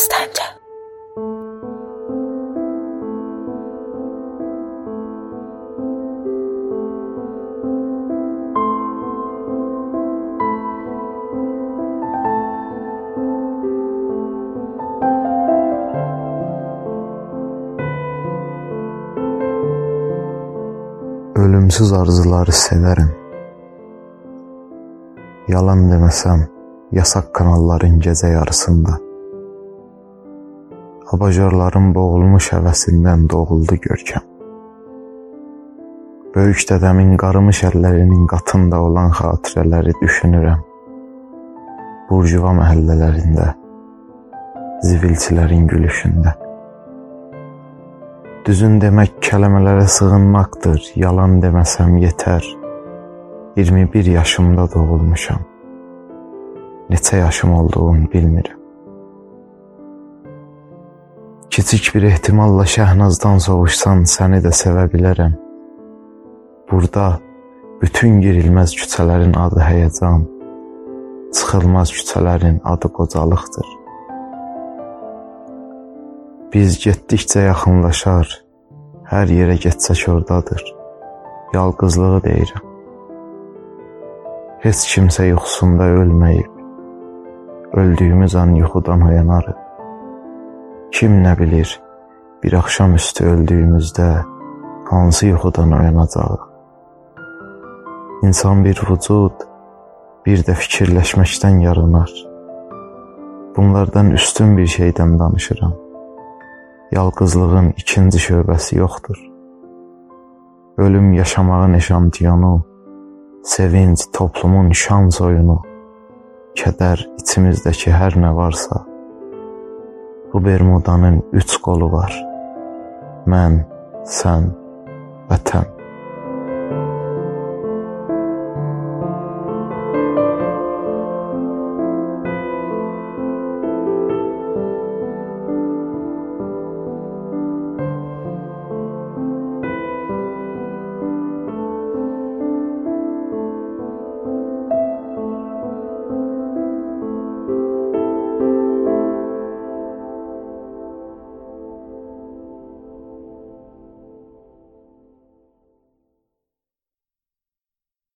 Səsləncə. Ölümsüz arzuları severim. Yalan demesem yasak kanalların gece yarısında. Abajorların boğulmuş həvəsindən doğuldu görkəm. Böyük dədəmin qarımış əllərinin qatında olan xatirələri düşünürəm. Burjuva məhəllələrində, zivilçilərin gülüşündə. Düzün demək kələmələrə sığınmaqdır, yalan deməsəm yetər. 21 yaşımda doğulmuşam. Neçə yaşım olduğunu bilmirəm. Kiçik bir ehtimalla Şəhnazdan sovuşsan səni də sevə bilərəm. Burada bütün girilməz küçələrin adı həyəcan, çıxılmaz küçələrin adı qocalıqdır. Biz getdikcə yaxınlaşar, hər yerə getsək ordadır. Yalqızlığı deyirəm. Heç kimsə yuxusunda ölməyib. Öldüyümüz an yuxudan oyanarıq. Kim nə bilir, bir axşam üstü öldüyümüzdə hansı yuxudan oyanacağıq? İnsan bir vücud, bir də fikirləşməkdən yaranar. Bunlardan üstün bir şeydən danışıram. Yalqızlığın ikinci şöbəsi yoxdur. Ölüm yaşamağın eşantiyonu, sevinç toplumun şan soyunu, kədər içimizdəki hər nə varsa, bu Bermudanın üç qolu var. Mən, sən, vətən.